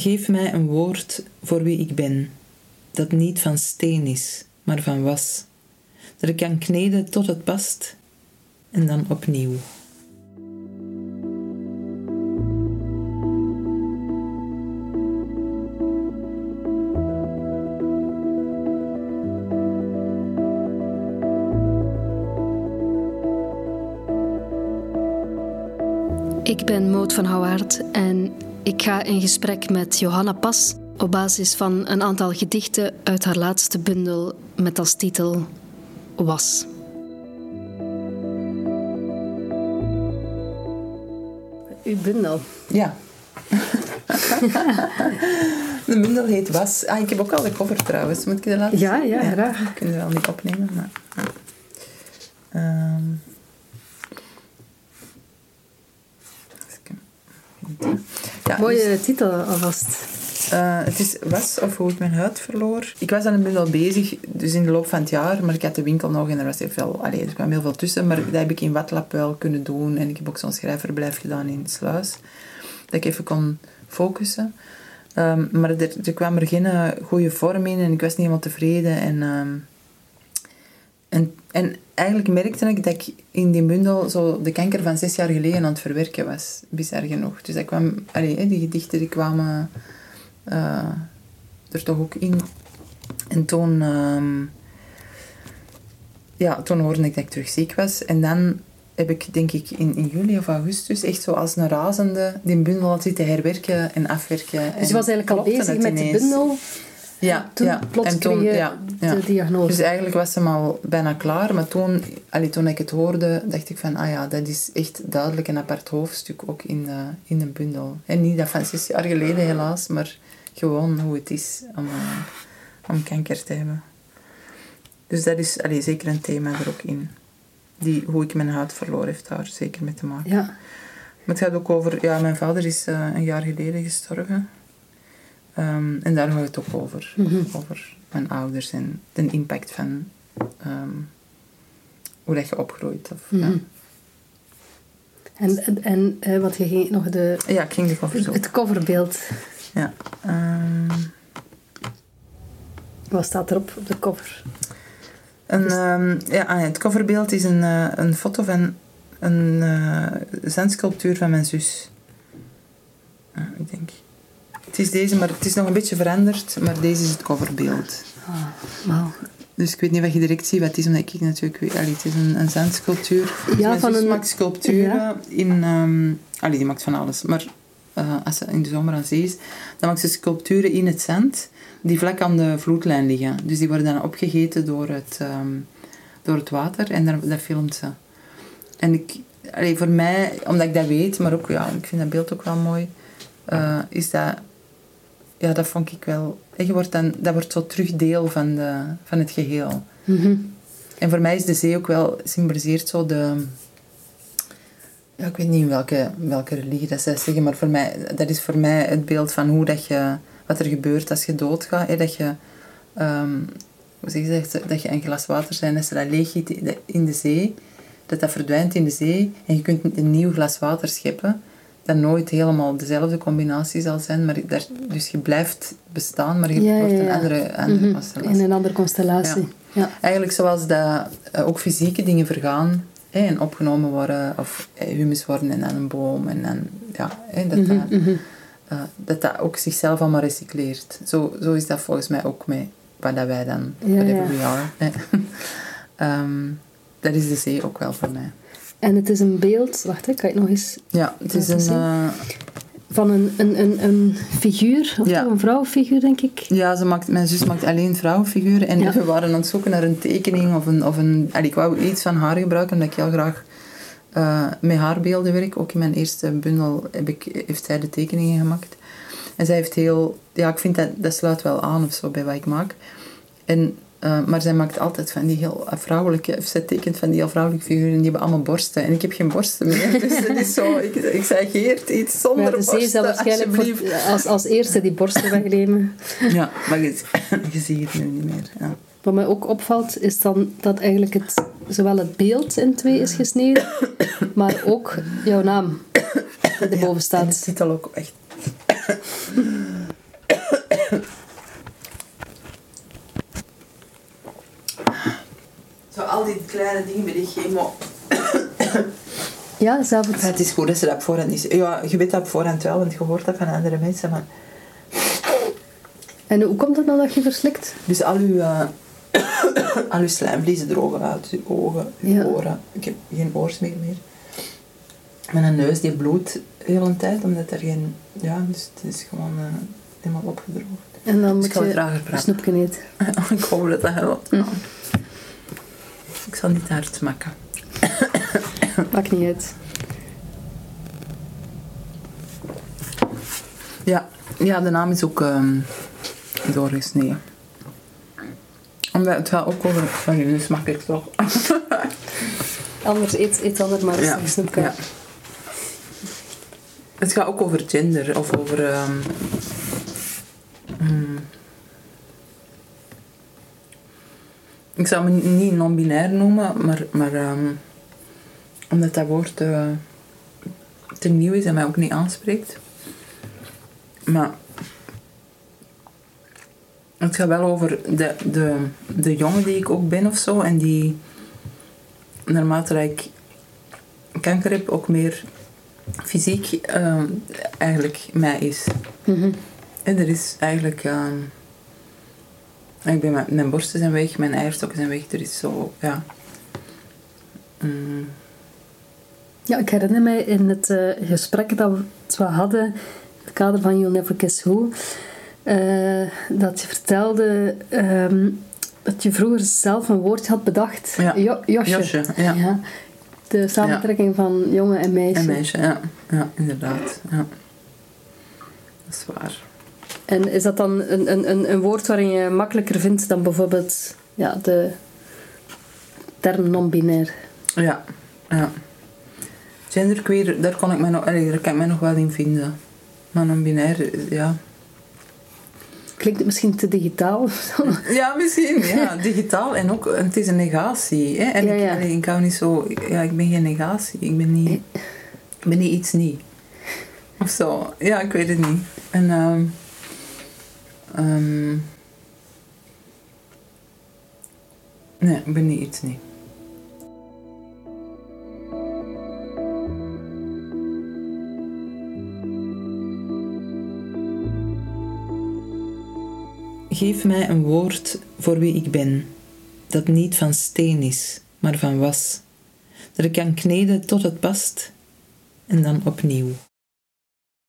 Geef mij een woord voor wie ik ben, dat niet van steen is, maar van was, dat ik kan kneden tot het past en dan opnieuw. Ik ben Moot van Houwaard en ik ga in gesprek met Johanna Pas op basis van een aantal gedichten uit haar laatste bundel met als titel Was. Uw bundel. Ja. de bundel heet Was. Ah, ik heb ook al de cover trouwens. Moet ik de laten Ja, zien? ja, graag. Ik kan er wel niet opnemen, maar... ja. Ehm. Even- Ja, Mooie dus, titel alvast. eh, het is Was of Hoe ik mijn huid verloor. Ik was aan een bundel bezig, dus in de loop van het jaar, maar ik had de winkel nog en er was heel veel, allee, er kwam heel veel tussen, maar dat heb ik in Watlab wel kunnen doen en ik heb ook zo'n schrijfverblijf gedaan in Sluis, dat ik even kon focussen. Ehm, maar er, er kwam er geen eh, goede vorm in en ik was niet helemaal tevreden en... ehm, en, en eigenlijk merkte ik dat ik in die bundel zo de kanker van zes jaar geleden aan het verwerken was. Bizar genoeg. Dus dat kwam, allee, die gedichten die kwamen eh, er toch ook in. En toen, ehm, ja, toen hoorde ik dat ik terug ziek was. En dan heb ik, denk ik, in, in juli of augustus echt zo als een razende die bundel had zitten herwerken en afwerken. Dus je was eigenlijk al bezig met de bundel. Ja, Toen ja. plots en toen, kreeg je ja, ja. de diagnose. Dus eigenlijk was hem al bijna klaar. Maar toen, allee, toen ik het hoorde, dacht ik van... Ah ja, dat is echt duidelijk een apart hoofdstuk ook in, de, in een bundel. En niet dat van zes jaar geleden helaas, maar gewoon hoe het is om, eh, om kanker te hebben. Dus dat is allee, zeker een thema er ook in. Die, hoe ik mijn huid verloor heeft daar zeker mee te maken. Ja. Maar het gaat ook over... Ja, mijn vader is eh, een jaar geleden gestorven. Ehm, en daar gaat het ook over. Mhm. Over mijn ouders en de impact van... ehm, hoe dat je opgroeit. Of, Mhm. En, en, en eh, wat je ging nog de, ja. ja, ik ging de cover zo. het coverbeeld. Ja. ehm, Wat staat erop op de cover? een, ja, ah ja, het coverbeeld is een, eh, een foto van een eh zandsculptuur van mijn zus. Ah, ik denk... Het is deze, maar het is nog een beetje veranderd. Maar deze is het coverbeeld. Ah. Dus ik weet niet wat je direct ziet wat het is, omdat ik natuurlijk weet... Allee, het is een, een zandsculptuur. Ja, mijn van een- maakt sculpturen Ja. in... ehm allee, die maakt van alles. Maar eh, als ze in de zomer aan zee is, dan maakt ze sculpturen in het zand die vlak aan de vloedlijn liggen. Dus die worden dan opgegeten door het, ehm, door het water en daar, dat filmt ze. En ik... Allee, voor mij, omdat ik dat weet, maar ook... Ja, ik vind dat beeld ook wel mooi. eh, is dat... Ja, dat vond ik wel... Je wordt dan, dat wordt zo terug deel van, de, van het geheel. Mhm. En voor mij is de zee ook wel, symboliseert zo de... Ja, ik weet niet in welke, welke religie dat zij zeggen, maar voor mij, dat is voor mij het beeld van hoe dat je... Wat er gebeurt als je doodgaat. Hè, dat je... ehm, hoe zeg je dat? Dat je een glas water zijn, als je dat leeg giet in de zee, dat dat verdwijnt in de zee en je kunt een nieuw glas water scheppen dat nooit helemaal dezelfde combinatie zal zijn, maar daar, dus je blijft bestaan, maar je Ja, wordt een ja. andere, andere Mhm. constellatie. In een andere constellatie. Ja. Eigenlijk zoals dat eh, ook fysieke dingen vergaan hè, en opgenomen worden, of eh, humus worden en aan een boom. En dan, ja, hè, dat, Mhm, dat, mhm. eh, dat dat ook zichzelf allemaal recycleert. Zo, zo is dat volgens mij ook met wat dat wij dan, whatever ja. we are. Ehm, dat is de zee ook wel voor mij. En het is een beeld, wacht, hè, kan je het nog eens Ja, het is een... eh, van een, een, een, een figuur, of Ja. toch een vrouwenfiguur, denk ik. Ja, ze maakt, mijn zus maakt alleen vrouwenfiguren. En Ja. we waren aan het zoeken naar een tekening of een... Of een allee, ik wou iets van haar gebruiken, omdat ik heel graag eh, met haar beelden werk. Ook in mijn eerste bundel heb ik, heeft zij de tekeningen gemaakt. En zij heeft heel... Ja, ik vind dat, dat sluit wel aan of zo bij wat ik maak. En, eh, maar zij maakt altijd van die heel vrouwelijke... Of zij tekent van die heel vrouwelijke figuren. Die hebben allemaal borsten. En ik heb geen borsten meer. Dus het is zo... Ik, ik zei, Geert, iets zonder Maar de zee zal borsten, waarschijnlijk voor, als, als eerste die borsten wegnemen. Ja, maar je, je ziet het nu niet meer. Ja. Wat mij ook opvalt, is dan dat eigenlijk het, zowel het beeld in twee is gesneden, maar ook jouw naam die erboven En de staat. titel ook echt. Zo al die kleine dingen bij die chemo. Ja, zelf het... Het is goed dat ze dat op voorhand niet... Ja, je weet dat op voorhand wel, want je hoort dat van andere mensen. Maar... En hoe komt het nou dat je verslikt? Dus al uw, eh, al uw slijmvliezen drogen uit. Je ogen, je Ja. oren. Ik heb geen oorsmeer meer. Mijn neus die bloedt de hele tijd, omdat er geen... Ja, dus het is gewoon eh, helemaal opgedroogd. En dan Dus moet je praten. snoepje eten. ik hoop dat dat helpt. Hm. Ik zal niet hard smakken. Maakt niet uit. Ja, ja de naam is ook ehm, doorgesneden. Omdat het gaat ook over... Van nu smak ik toch. Anders eet, eet ander maar Ja, een snoepje. ja. Het gaat ook over gender of over. hmm. Ik zou me niet non-binair noemen, maar, maar ehm, omdat dat woord eh, te nieuw is en mij ook niet aanspreekt. Maar het gaat wel over de, de, de jongen die ik ook ben of zo en die naarmate ik kanker heb ook meer fysiek ehm, eigenlijk mij is. Mhm. En er is eigenlijk... ehm, ik ben, mijn, borsten zijn weg, mijn eierstokken zijn weg. Er is zo, ja... Mm, Ja, ik herinner mij in het eh, gesprek dat we, hadden, in het kader van You'll Never Kiss Who, eh, dat je vertelde ehm, dat je vroeger zelf een woord had bedacht. Ja. Jo- Josje. Josje, ja. De samentrekking van jongen en meisje. Een meisje, ja. Ja, inderdaad. Ja. Dat is waar. En is dat dan een, een, een, woord waarin je makkelijker vindt dan bijvoorbeeld ja, de term non-binair? Ja, ja. Genderqueer, daar, kon ik mij nog, daar kan ik mij nog wel in vinden. Maar een binair, ja. Klinkt het misschien te digitaal? of zo? Ja, misschien. Ja, digitaal en ook, het is een negatie. Hè? En Ja, ik, ja. allee, ik hou niet zo, ja, ik ben geen negatie. Ik ben niet, ik ben niet iets niet. Of zo. Ja, ik weet het niet. En, ehm ehm, nee, ik ben niet iets niet. Geef mij een woord voor wie ik ben, dat niet van steen is, maar van was, dat ik kan kneden tot het past en dan opnieuw.